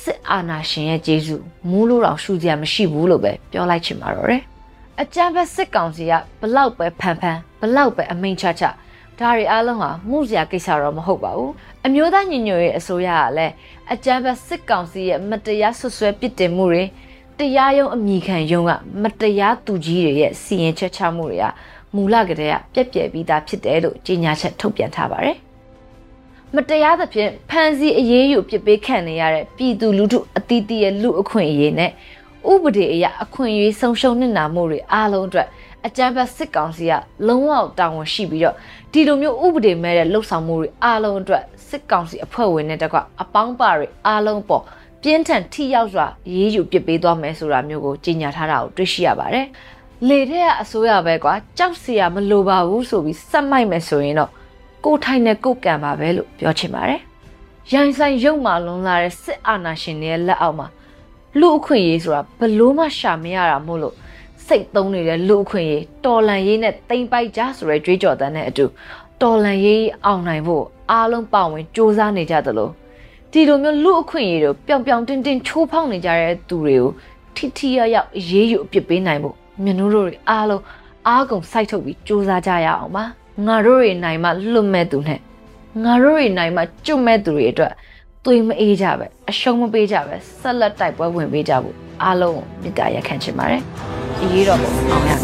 Speaker 4: စစစ်အာဏာရှင်ရဲ့ကျေးဇူးမူးလို့တော့ရှူစရာမရှိဘူးလို့ပဲပြောလိုက်ချင်ပါတော့တယ်အကြံဖက်စစ်ကောင်စီကဘလောက်ပဲဖန်ဖန်ဘလောက်ပဲအမိန်ချချ ဒါတွေအားလုံးဟာမှုစရာကိစ္စတော့မဟုတ်ပါဘူးအမျိုးသားညီညွတ်ရေးအစိုးရကလည်းအကြံဖက်စစ်ကောင်စီရဲ့မတရားဆွဆွဲပစ်တင်မှုတွေတရားရုံးအမိခံရုံးကမတရားသူကြီးတွေရဲ့စီရင်ချက်ချမှုတွေကမူလကတည်းကပြက်ပြက်ပြီးသားဖြစ်တယ်လို့ကြေညာချက်ထုတ်ပြန်ထားပါတယ်မတရားသဖြင့်ဖမ်းဆီးအရေးယူပစ်ပေးခံနေရတဲ့ပြည်သူလူထုအသီးသီးရဲ့လူအခွင့်အရေးနဲ့ဥပဒေအရအခွင့်အရေးဆုံးရှုံးနေတာမှုတွေအားလုံးအတွက် အကြမ်းဖက်စစ်ကောင်စီကလုံးဝတာဝန်ရှိပြီးတော့ဒီလိုမျိုးဥပဒေမဲ့တဲ့လှုပ်ဆောင်မှုတွေအားလုံးအတွက်စစ်ကောင်စီအဖွဲ့ဝင်တွေတကွအပေါင်းပါတွေအားလုံးပေါ်ပြင်းထန်ထိရောက်စွာရေးယူပစ်ပေးသွားမယ်ဆိုတာမျိုးကိုကြေညာထားတာကိုတွေ့ရှိရပါတယ်။လေထဲကအစိုးရပဲကွာကြောက်စရာမလိုပါဘူးဆိုပြီးစက်မိုက်မယ်ဆိုရင်တော့ကိုထိုင်နဲ့ကိုကံပါပဲလို့ပြောချင်ပါတယ်။ရိုင်းဆိုင်ရုပ်မာလွန်လာတဲ့စစ်အာဏာရှင်တွေရဲ့လက်အောက်မှာလူအခွင့်အရေးဆိုတာဘလို့မှရှာမရတာမို့လို့ စိတ်သုံးနေတဲ့လူအခွင့်အရေးတော်လန်ရေးနဲ့တိမ်ပိုက်ကြဆိုတဲ့ကြွေးကြော်တန်းတဲ့အတူတော်လန်ရေးအောင်နိုင်ဖို့အားလုံးပါဝင်စ조사နေကြသလိုဒီလိုမျိုးလူအခွင့်အရေးတို့ပျောင်ပျောင်တင်းတင်းချိုးဖောက်နေကြတဲ့သူတွေကိုထိထိရရောက်အရေးယူအပြစ်ပေးနိုင်ဖို့မြန်တို့တို့အားလုံးအားကုန်စိုက်ထုတ်ပြီးစ조사ကြရအောင်ပါငါတို့တွေနိုင်မှလွတ်မဲ့သူနဲ့ငါတို့တွေနိုင်မှကျွတ်မဲ့သူတွေအတွက်သွေးမအေးကြပဲအရှုံးမပေးကြပဲဆက်လက်တိုက်ပွဲဝင်ပေးကြဖို့အားလုံးကိုမေတ္တာရက်ခံချင်ပါတယ် အရေးတော်ပုံအောင်ရမယ်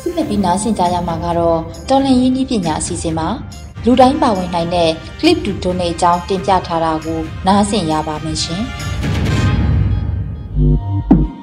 Speaker 1: စစ်မဲ့ပြီးနားဆင်ကြရမှာကတော့တော်လန်ရင်းနှီးပညာအစီအစဉ်မှာလူတိုင်းပါဝင်နိုင်တဲ့ clip to donate အကြောင်းတင်ပြထားတာကိုနားဆင်ရပါမယ်ရှင်။။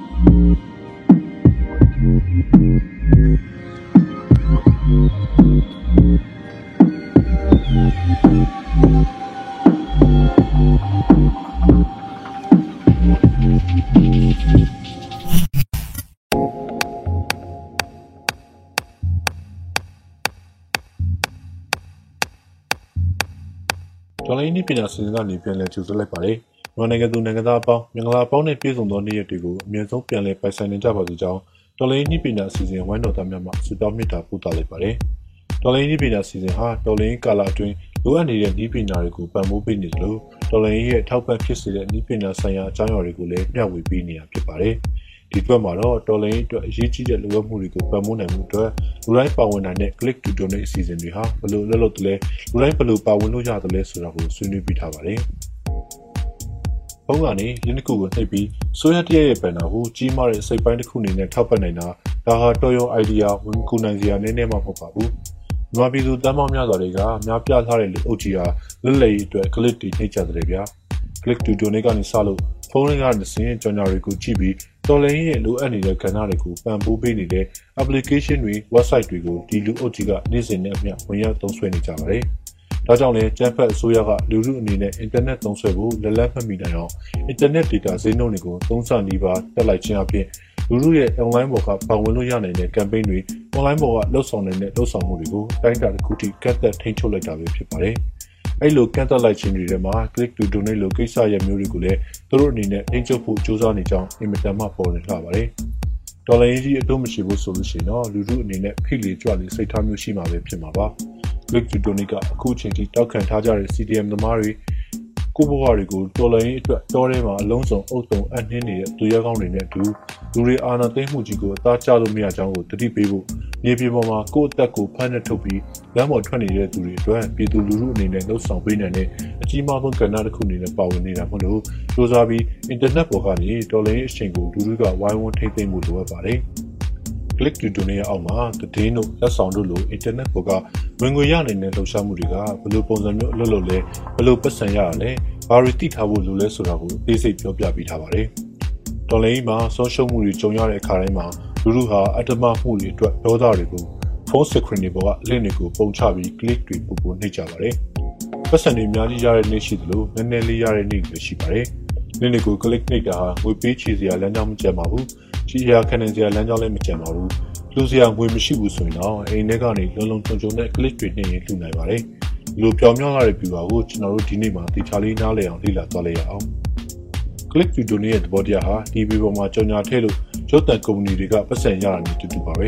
Speaker 5: ဒေါ်လာရင်းနှီးပညာစီစဉ်ကနေပြန်လည်ကြိုဆိုလိုက်ပါတယ်။မြန်မာနိုင်ငံသူနိုင်ငံသားအပေါင်းမင်္ဂလာပေါင်းနဲ့ပြည့်စုံသောနေ့ရက်တွေကိုအမြဲဆုံးပြန်လည်ပိုင်ဆိုင်နိုင်ကြပါစေကြောင်းဒေါ်လာရင်းနှီးပညာစီစဉ်ဝိုင်းတော်သားများမှဆုတောင်းမေတ္တာပို့သလိုက်ပါတယ်။ဒေါ်လာရင်းနှီးပညာစီစဉ်ဟာဒေါ်လာရင်းကာလအတွင်းလိုအပ်နေတဲ့နှီးပညာတွေကိုပံ့ပိုးပေးနေသလိုဒေါ်လာရင်းရဲ့ထောက်ပံ့ဖြစ်စေတဲ့နှီးပညာဆိုင်ရာအကြောင်းအရာတွေကိုလည်းမျှဝေပေးနေတာဖြစ်ပါတယ်။ ဒီအတွက်မှာတော့တော်လိုင်းအတွက်အရေးကြီးတဲ့လိုအပ်မှုတွေကိုပံ့ပိုးနိုင်မှုအတွက်လူတိုင်းပါဝင်နိုင်တဲ့ click to donate အစီအစဉ်တွေဟာဘယ်လိုလုပ်လို့တလဲလူတိုင်းဘယ်လိုပါဝင်လို့ရတယ်လဲဆိုတာကိုဆွေးနွေးပြထားပါတယ်။ဘုံကနေလင်းတစ်ခုကိုနှိပ်ပြီးဆိုရတရရဲ့ပန်နာကိုကြီးမားတဲ့စိတ်ပိုင်းတစ်ခုအနေနဲ့ထောက်ပံ့နိုင်တာဒါဟာတော်ရုံ idea ဝင်ကူနိုင်စရာနည်းနည်းမှမဟုတ်ပါဘူး။မြန်မာပြည်သူတမ်းမောင်းများစွာတွေကများပြားထားတဲ့လူအုပ်ကြီးဟာလွတ်လပ်ရေးအတွက် click တွေနှိပ်ကြတယ်ဗျာ။ click to donate ကနေစလို့ဖုန်းလေးကနေစင်းကြော်ညာတွေကိုကြည့်ပြီး တော်လိုင်းရဲ့လိုအပ်နေတဲ့ကဏ္ဍတွေကိုပံ့ပိုးပေးနေတဲ့ application တွေ website တွေကိုဒီလူအုပ်ကြီးကနေ့စဉ်နဲ့အမျှဝင်ရောက်သုံးစွဲနေကြပါတယ်။ဒါကြောင့်လည်းကျန်းဖက်အစိုးရကလူမှုအနေနဲ့ internet သုံးစွဲဖို့လက်လက်မှတ်မိနိုင်အောင် internet data ဈေးနှုန်းတွေကိုသုံးဆနီးပါးတက်လိုက်ခြင်းအပြင်လူမှုရဲ့ online ပေါ်ကပါဝင်လို့ရနိုင်တဲ့ campaign တွေ online ပေါ်ကလှုပ်ဆောင်နေတဲ့လှုပ်ဆောင်မှုတွေကိုတိုင်းတာတစ်ခုထိကတ်သက်ထိန်းချုပ်လိုက်တာပဲဖြစ်ပါတယ်။ အဲ့လိုကန့်သက်လိုက်ခြင်းတွေထဲမှာ click to donate လို့ကိစ္စရမျိုးတွေကိုလည်းသူတို့အနေနဲ့အင်ချုပ်ဖို့စူးစမ်းနေကြောင်းအင်မတန်မှပေါ်နေလှပါတယ်။ဒေါ်လာရင်းကြီးအတုံးမရှိဘူးဆိုလို့ရှိရင်တော့လူထုအနေနဲ့ဖိလေကြွလေစိတ်ထားမျိုးရှိမှာပဲဖြစ်မှာပါ။ click to donate ကအခုချိန်ထိတောက်ခံထားကြတဲ့ CDM သမားတွေ ကိုဘဝတွေကိုတော်လိုင်းအတွက်တော်ထဲမှာအလုံးစုံအုပ်စုံအနှင်းနေတဲ့သူရဲကောင်းတွေနဲ့အတူလူတွေအာဏာသိမ်းမှုကြီးကိုအသားကျလို့မရကြောင်းကိုတတိပေးဖို့မြေပြင်ပေါ်မှာကိုယ့်အသက်ကိုဖမ်းနှက်ထုတ်ပြီးလမ်းပေါ်ထွက်နေတဲ့သူတွေအတွက်ပြည်သူလူထုအနေနဲ့လှုပ်ဆောင်ပေးနိုင်တဲ့အကြီးမားဆုံးကဏ္ဍတစ်ခုအနေနဲ့ပါဝင်နေတာမဟုတ်လို့စူးစမ်းပြီးအင်တာနက်ပေါ်ကနေတော်လိုင်းအချိန်ကိုလူထုကဝိုင်းဝန်းထိမ့်သိမ်းမှုလိုအပ်ပါတယ်။ click to donate အောက်မှာတည်င်းတို့လက်ဆောင်တို့လို internet ပေါ်ကဝင်ငွေရနိုင်တဲ့လှုပ်ရှားမှုတွေကဘယ်လိုပုံစံမျိုးအလုပ်လုပ်လဲဘယ်လိုပတ်စံရရလဲဘာတွေသိထားဖို့လိုလဲဆိုတာကိုသိစိတ်ပြောပြပေးထားပါတယ်။တော်လိုင်းမှာဆုံးရှုံးမှုတွေကြုံရတဲ့အခါတိုင်းမှာလူလူဟာအတ္တမမှုတွေအတွက်ဒေါသတွေကိုဖုန်းစခရင်တွေပေါ်က link တွေကိုပုံချပြီး click တွေပို့ပို့နှိပ်ကြပါတယ်။ပတ်စံတွေအများကြီးရတဲ့နေ့ရှိသလိုနည်းနည်းလေးရတဲ့နေ့တွေရှိပါတယ်။ link တွေကို click နှိပ်တာဟာငွေပေးချေစရာလမ်းကြောင်းမကျန်ပါဘူး။ ချီရာခံနိုင်စရာလမ်းကြောင်းလည်းမကျန်ပါဘူး။လူစရာငွေမရှိဘူးဆိုရင်တော့အိမ်ထဲကနေလုံလုံခြုံခြုံနဲ့ click တွေနှိပ်ရင်လှူနိုင်ပါတယ်။ဒီလိုပြောင်းမြောင်းလာတဲ့ viewer ကိုကျွန်တော်တို့ဒီနေ့မှာတေချာလေးနားလည်အောင်လေ့လာသွားလိုက်ရအောင်။ click to donate ရဲ့သဘောတရားဟာ TV ပေါ်မှာကြော်ညာထည့်လို့ရုပ်သံကုမ္ပဏီတွေကပတ်စံရတာနဲ့တူတူပါပဲ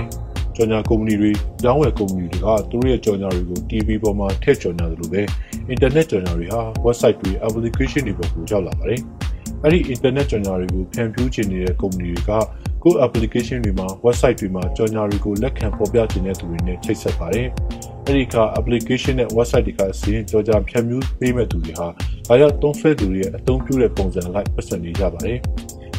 Speaker 5: ကြော်ညာကုမ္ပဏီတွေကျောင်းဝယ်ကုမ္ပဏီတွေကသူတို့ရဲ့ကြော်ညာတွေကို TV ပေါ်မှာထည့်ကြော်ညာသလိုပဲ internet ကြော်ညာတွေဟာ website တွေ application တွေပေါ်ကိုရောက်လာပါတယ် အဲ့ဒီ internet ကြော်ညာတွေကိုဖြန့်ဖြူးခြင်းနေတဲ့ကုမ္ပဏီတွေကကိုယ့် application တွေမှာ website တွေမှာကြော်ညာတွေကိုလက်ခံပေါ်ပြခြင်းတဲ့သူတွေနဲ့ချိတ်ဆက်ပါတယ်အဲ့ဒီက application နဲ့ website တွေကစီရင်ကြော်ညာဖြန့်ဖြူးပေးမဲ့သူတွေဟာဒါရောက်သုံးဆွဲသူတွေရဲ့အသုံးပြုတဲ့ပုံစံလိုက်ပတ်စံနေကြပါတယ်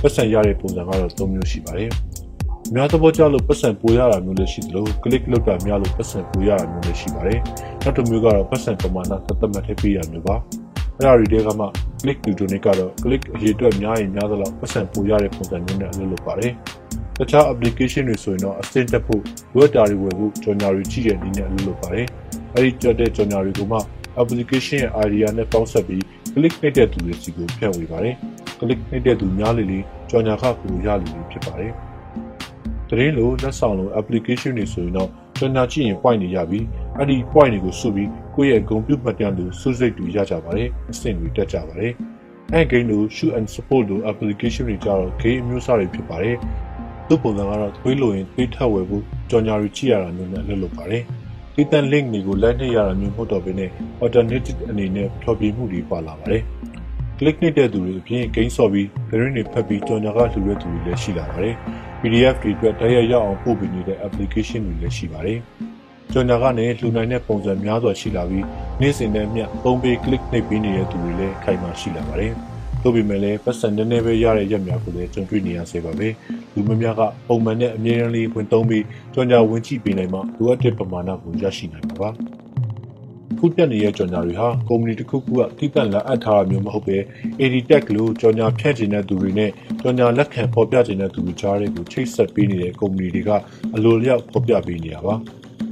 Speaker 5: ပတ်စံရတဲ့ပုံစံကတော့၃မျိုးရှိပါတယ်။များသဘောကျလို့ပတ်စံပိုရတာမျိုးလည်းရှိသလို click လုပ်တာများလို့ပတ်စံပိုရတာမျိုးလည်းရှိပါတယ်။နောက်တစ်မျိုးကတော့ပတ်စံပမာဏသတ်မှတ်ထည့်ပေးရမျိုးပါ။ အဲ့ဒါတွေတဲကမှ click to donate ကတော့ click အရေးအတွက်များရင်များသလောက်ပတ်စံပိုရတဲ့ပုံစံမျိုးနဲ့အလုပ်လုပ်ပါတယ်။တခြား application တွေဆိုရင်တော့အစင်တက်ဖို့ web တာတွေဝယ်ဖို့ကြော်ညာတွေကြည့်တဲ့နည်းနဲ့အလုပ်လုပ်ပါတယ်။အဲ့ဒီကြော်တဲ့ကြော်ညာတွေကိုမှ application ရဲ့ idea နဲ့ပေါင်းစပ်ပြီး click နေတဲ့သူတွေစီကိုဖြန့်ဝေပါတယ်။ click နေတဲ့သူများလေလေကြော်ညာခကိုရလေလေဖြစ်ပါတယ်။တရင်လိုလက်ဆောင်လို application တွေဆိုရင်တော့ကြော်ညာကြည့်ရင် point တွေရပြီးအဲ့ဒီ point တွေကိုစုပြီး ကိုယ့်ရဲ့ဂုဏ်ပြုမှတ်တမ်းလိုစုစိတ်တွေရကြပါတယ်။အဆင့်တွေတက်ကြပါတယ်။အဲ့ game လို shoot and support လို application တွေကြတော့ game အမျိုးအစားတွေဖြစ်ပါတယ်။သူ့ပုံစံကတော့သွေးလိုရင်သွေးထပ်ဝယ်ဖို့ကြော်ညာတွေကြည့်ရတာမျိုးနဲ့လုပ်လုပ်ပါတယ်။ဒီတန် link တွေကိုလိုက်နှိပ်ရတာမျိုးမဟုတ်တော့ဘဲနဲ့ alternative အနေနဲ့ထော်ပြမှုတွေပါလာပါတယ်။ click နေတဲ့သူတွေအပြင် gain ဆော့ပြီး variant တွေဖတ်ပြီးကြော်ညာကလှူတဲ့သူတွေလည်းရှိလာပါတယ်။ PDF တွေအတွက်တရရောက်အောင်ပို့ပေးနေတဲ့ application တွေလည်းရှိပါတယ်။ ကြော်ညာကနေလှူနိုင်တဲ့ပုံစံများစွာရှိလာပြီးနေ့စဉ်နဲ့မျှပုံပေး click နှိပ်ပေးနေတဲ့သူတွေလည်းခိုင်မာရှိလာပါတယ်။သို့ပေမဲ့လည်းပတ်စံနည်းနည်းပဲရတဲ့ရက်များကိုလည်းကြုံတွေ့နေရစေပါပဲ။လူများများကပုံမှန်နဲ့အမြဲတမ်းလေးဝင်သုံးပြီးကြော်ညာဝင်ကြည့်ပေးနိုင်မှလိုအပ်တဲ့ပမာဏကိုရရှိနိုင်မှာပါ။ခုတက်နေတဲ့ကြော်ညာတွေဟာကုမ္ပဏီတစ်ခုခုကတိကျလက်အပ်ထားတာမျိုးမဟုတ်ပဲ AD-Tech လို့ကြော်ညာဖြန့်ချင်တဲ့သူတွေနဲ့ကြော်ညာလက်ခံပေါ်ပြချင်တဲ့သူတွေကြားတွေကိုချိတ်ဆက်ပေးနေတဲ့ကုမ္ပဏီတွေကအလိုလျောက်ပေါ်ပြပေးနေတာပါ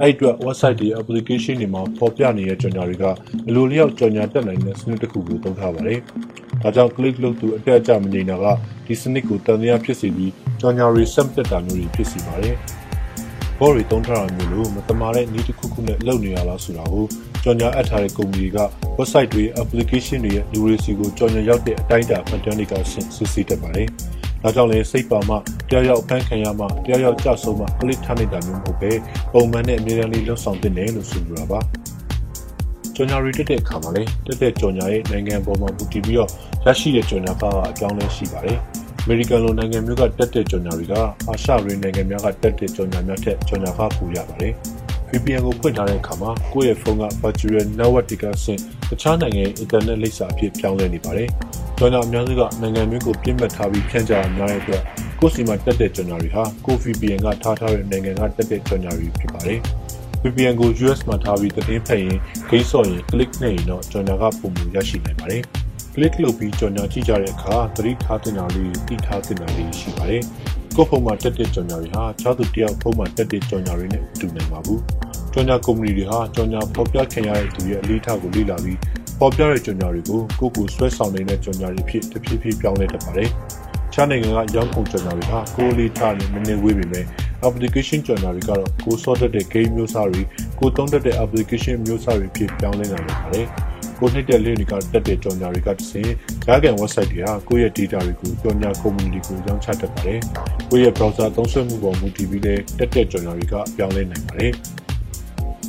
Speaker 5: အဲ့အတွက် website တွေ application တွေမှာပေါ်ပြနေတဲ့ကြော်ညာတွေကအလိုလျောက်ကြော်ညာတက်နိုင်တဲ့စနစ်တစ်ခုကိုသုံးထားပါတယ်။ဒါကြောင့် click လုပ်သူအတက်အကျမနေတာကဒီစနစ်ကိုတန်တရားဖြစ်စေပြီးကြော်ညာတွေဆက်တက်တာမျိုးတွေဖြစ်စေပါတယ်။ဘော်ရီတုံးထားတာမျိုးလို့မတမာတဲ့နည်းတစ်ခုခုနဲ့လုပ်နေရလားဆိုတာကိုကြော်ညာအပ်ထားတဲ့ကုမ္ပဏီက website တွေ application တွေရဲ့လူတွေစီကိုကြော်ညာရောက်တဲ့အတိုင်းအတာမှတ်တမ်းတွေကစစ်ဆေးတတ်ပါတယ်။ ဒါကြောင့်လည်းစိတ်ပါမှတရားရောက်ဖန်ခံရမှတရားရောက်ကြဆုံးမှ click ထားနေတာမျိုးမဟုတ်ပဲပုံမှန်နဲ့အမြဲတမ်းလေးလှုပ်ဆောင်တင်တယ်လို့ဆိုလိုတာပါ။ကြော်ညာတွေတက်တဲ့အခါမှာလည်းတက်တဲ့ကြော်ညာရဲ့နိုင်ငံပေါ်မှာမူတည်ပြီးတော့ရရှိတဲ့ကြော်ညာကားကအကြောင်းလဲရှိပါတယ်။ American လိုနိုင်ငံမျိုးကတက်တဲ့ကြော်ညာတွေကအာရှရင်းနိုင်ငံများကတက်တဲ့ကြော်ညာများထက်ကြော်ညာကားပိုရပါတယ်။ VPN ကိုဖွင့်ထားတဲ့အခါမှာကိုယ့်ရဲ့ဖုန်းက virtual network တွေကဆင့်တခြားနိုင်ငံရဲ့ internet လိပ်စာအဖြစ်ပြောင်းလဲနေပါတယ်။ ကြော်ညာအများစုကနိုင်ငံမျိုးကိုပြစ်မှတ်ထားပြီးဖြန့်ကြတာများတဲ့အတွက်ကိုယ့်စီမှာတက်တဲ့ကြော်ညာတွေဟာကို VPN ကထားထားတဲ့နိုင်ငံကတက်တဲ့ကြော်ညာတွေဖြစ်ပါတယ်။ VPN ကို US မှာထားပြီးသတင်းဖတ်ရင်ဂိမ်းဆော့ရင် click နဲ့ရင်တော့ကြော်ညာကပုံမူရရှိနိုင်ပါတယ်။ click လုပ်ပြီးကြော်ညာကြည့်ကြတဲ့အခါသတိထားတင်တာလေးသိထားတင်တာလေးရှိပါတယ်။ကိုယ့်ဖုန်းမှာတက်တဲ့ကြော်ညာတွေဟာခြားသူတယောက်ဖုန်းမှာတက်တဲ့ကြော်ညာတွေနဲ့တူနိုင်ပါဘူး။ကြော်ညာကုမ္ပဏီတွေဟာကြော်ညာဖော်ပြခံရတဲ့သူရဲ့အလေးထားကိုလေ့လာပြီး ဖော်ပြတဲ့ကြော်ညာတွေကိုကိုယ့်ကိုဆွဲဆောင်နေတဲ့ကြော်ညာတွေဖြစ်တဖြည်းဖြည်းပြောင်းလဲတတ်ပါတယ်။ခြားနိုင်ငံကရောင်းကုန်ကြော်ညာတွေဟာကိုယ်လေးထားနေနည်းနည်းဝေးပေမဲ့ application ကြော်ညာတွေကတော့ကိုယ်ဆော့တတ်တဲ့ game မျိုးစားတွေကိုသုံးတတ်တဲ့ application မျိုးစားတွေဖြစ်ပြောင်းလဲနိုင်ပါတယ်။ကိုနှစ်တဲ့ link တွေကတက်တဲ့ကြော်ညာတွေကတစ်စင်ဂျာကန် website တွေဟာကိုယ့်ရဲ့ data တွေကိုကြော်ညာ community ကိုရောင်းချတတ်ပါတယ်။ကိုယ့်ရဲ့ browser သုံးစွဲမှုပေါ်မူတည်ပြီးလည်းတက်တဲ့ကြော်ညာတွေကပြောင်းလဲနိုင်ပါတယ်။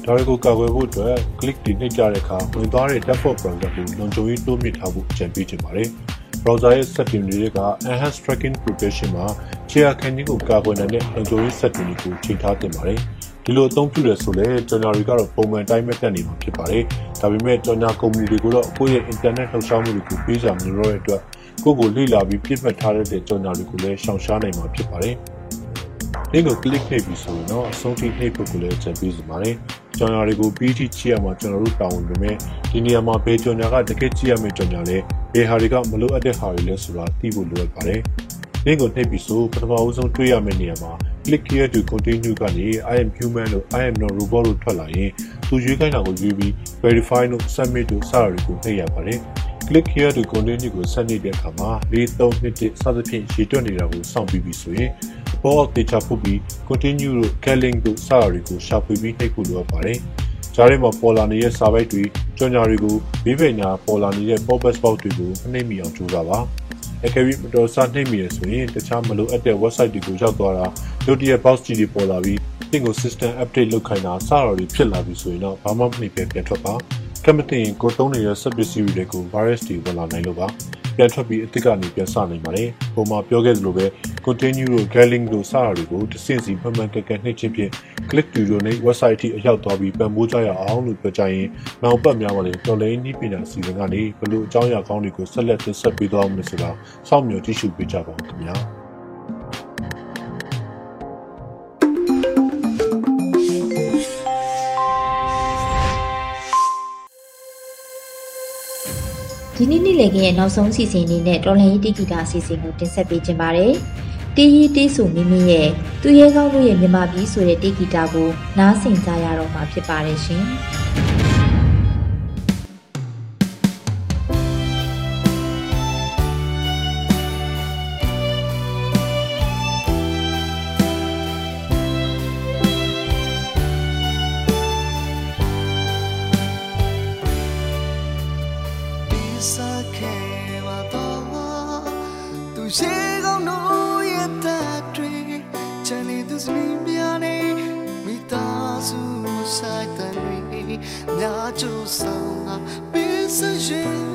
Speaker 5: ဒါတွေကိုကာကွယ်ဖို့အတွက် click တွေနှိပ်ကြတဲ့အခါဝင်သွားတဲ့ default browser ကိုလုံခြုံရေးတိုးမြှင့်ထားဖို့အကြံပေးချင်ပါတယ်။ browser ရဲ့ setting တွေက enhanced tracking protection မှာခြေအခန်းကြီးကိုကာကွယ်နိုင်တဲ့လုံခြုံရေး setting တွေကိုချိန်ထားတင်ပါတယ်။ဒီလိုအသုံးပြုရဆိုလဲကြော်ညာတွေကတော့ပုံမှန်တိုင်းပဲတက်နေမှာဖြစ်ပါတယ်။ဒါပေမဲ့ကြော်ညာကုမ္ပဏီတွေကိုတော့ကိုယ့်ရဲ့ internet လှုပ်ရှားမှုတွေကိုပေးစာမလို့တဲ့အတွက်ကိုယ့်ကိုလေ့လာပြီးပြည့်မှတ်ထားတဲ့ကြော်ညာတွေကိုလည်းရှောင်ရှားနိုင်မှာဖြစ်ပါတယ်။ link ကို click နှိပ်ပြီးဆိုရင်တော့အဆုံးထိနှိပ်ဖို့ကိုလည်းအကြံပေးစီပါတယ်။ ကြော်ညာတွေကိုပြီးထိကြည့်ရမှာကျွန်တော်တို့တာဝန်ပေမဲ့ဒီနေရာမှာဘယ်ကြော်ညာကတကယ်ကြည့်ရမယ့်ကြော်ညာလဲဘယ်ဟာတွေကမလိုအပ်တဲ့ဟာတွေလဲဆိုတာသိဖို့လိုအပ်ပါတယ်။ link ကိုနှိပ်ပြီးဆိုပထမအဆုံးတွေ့ရမယ့်နေရာမှာ click here to continue ကနေ I am human လို့ I am not robot လို့ထွက်လာရင်သူရွေးခိုင်းတာကိုရွေးပြီး verify လို့ submit လို့စတာတွေကိုနှိပ်ရပါတယ်။ click here to continue ကိုဆက်နေတဲ့အခါမှာ4321စသဖြင့်ရေတွက်နေတာကိုစောင့်ပြီးပြီဆိုရင် ပေါ်အောက်တေချာဖုတ်ပြီး continue လို့ calling လို့စတာတွေကိုရှာဖွေပြီးနှိပ်ဖို့လိုအပ်ပါတယ်။ဂျားထဲမှာပေါ်လာနေတဲ့စာပိုက်တွေကြော်ညာတွေကိုဘေးပင်ညာပေါ်လာနေတဲ့ pop-up box တွေကိုနှိပ်မိအောင်ကြိုးစားပါ။အကယ်၍မတော်ဆနှိမ့်မိရဆိုရင်တခြားမလိုအပ်တဲ့ website တွေကိုရောက်သွားတာရုတ်တရက် box ကြီးတွေပေါ်လာပြီးတင့်ကို system update လုပ်ခိုင်းတာစတာတွေဖြစ်လာပြီဆိုရင်တော့ဘာမှမနှိပ်ပဲပြန်ထွက်ပါ ကမတင်ကိုသုံးနေတဲ့စက်ပစ္စည်းတွေကို virus တွေဝင်လာနိုင်လို့ပါပြန်ထွက်ပြီးအစ်စ်ကနေပြန်စနိုင်ပါတယ်ပုံမှာပြောခဲ့သလိုပဲ continue တို့ dwelling တို့စတာတွေကိုတစ်ဆင့်စီမှန်မှန်ကန်ကန်နှိပ်ချင်းဖြင့် click to donate website ထိအရောက်သွားပြီးပံ့ပိုးကြရအောင်လို့ပြောကြရင်နောက်ပတ်များပါလေတော်လိုင်းနီးပညာစီစဉ်ကနေဘလို့အကြောင်းအရာကောင်းတွေကိုဆက်လက်တင်ဆက်ပေးသွားမယ်ဆိုတာစောင့်မျှော်ကြည့်ရှုပေးကြပါဦးခင်ဗျာ
Speaker 1: ဒီနေ့နေ့လည်ခင်းရဲ့နောက်ဆုံးစီစဉ်အနေနဲ့တော်လှန်ရေးတိဂီတာအစီအစဉ်ကိုတင်ဆက်ပေးခြင်းပါတယ်။တီးရီတီးဆူမိမိရဲ့သူရဲကောင်းတို့ရဲ့မြမပြီးဆိုတဲ့တိဂီတာကိုနားဆင်ကြရတော့မှာဖြစ်ပါတယ်ရှင်။
Speaker 6: nya chu sa pisa jene di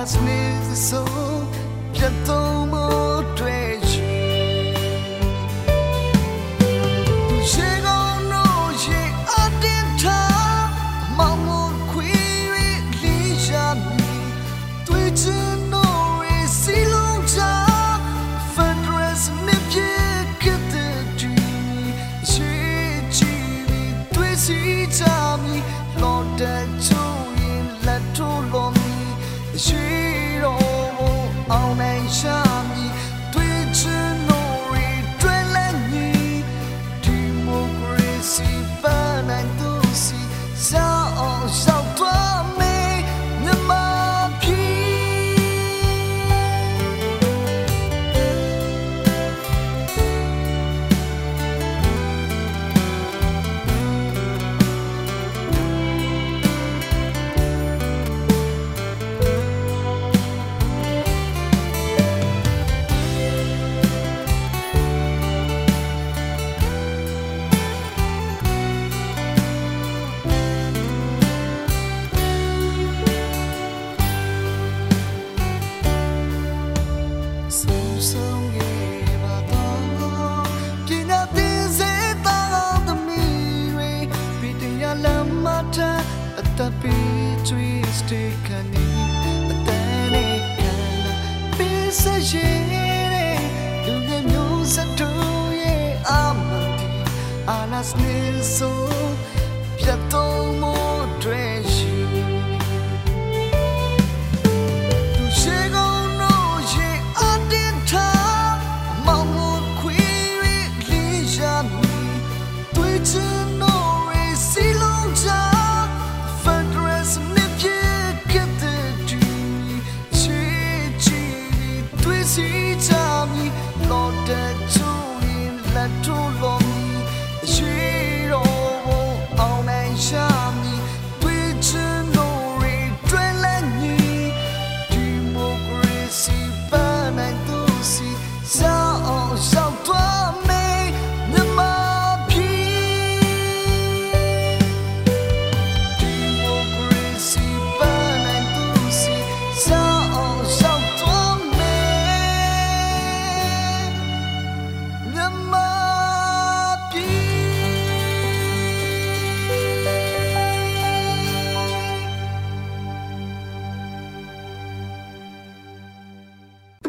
Speaker 6: အနာစနေ ပစ္စရေလူငယ်မျိုးစတူရဲ့အမတီအနာစနေဆိုပြတ်တော့မတွေ့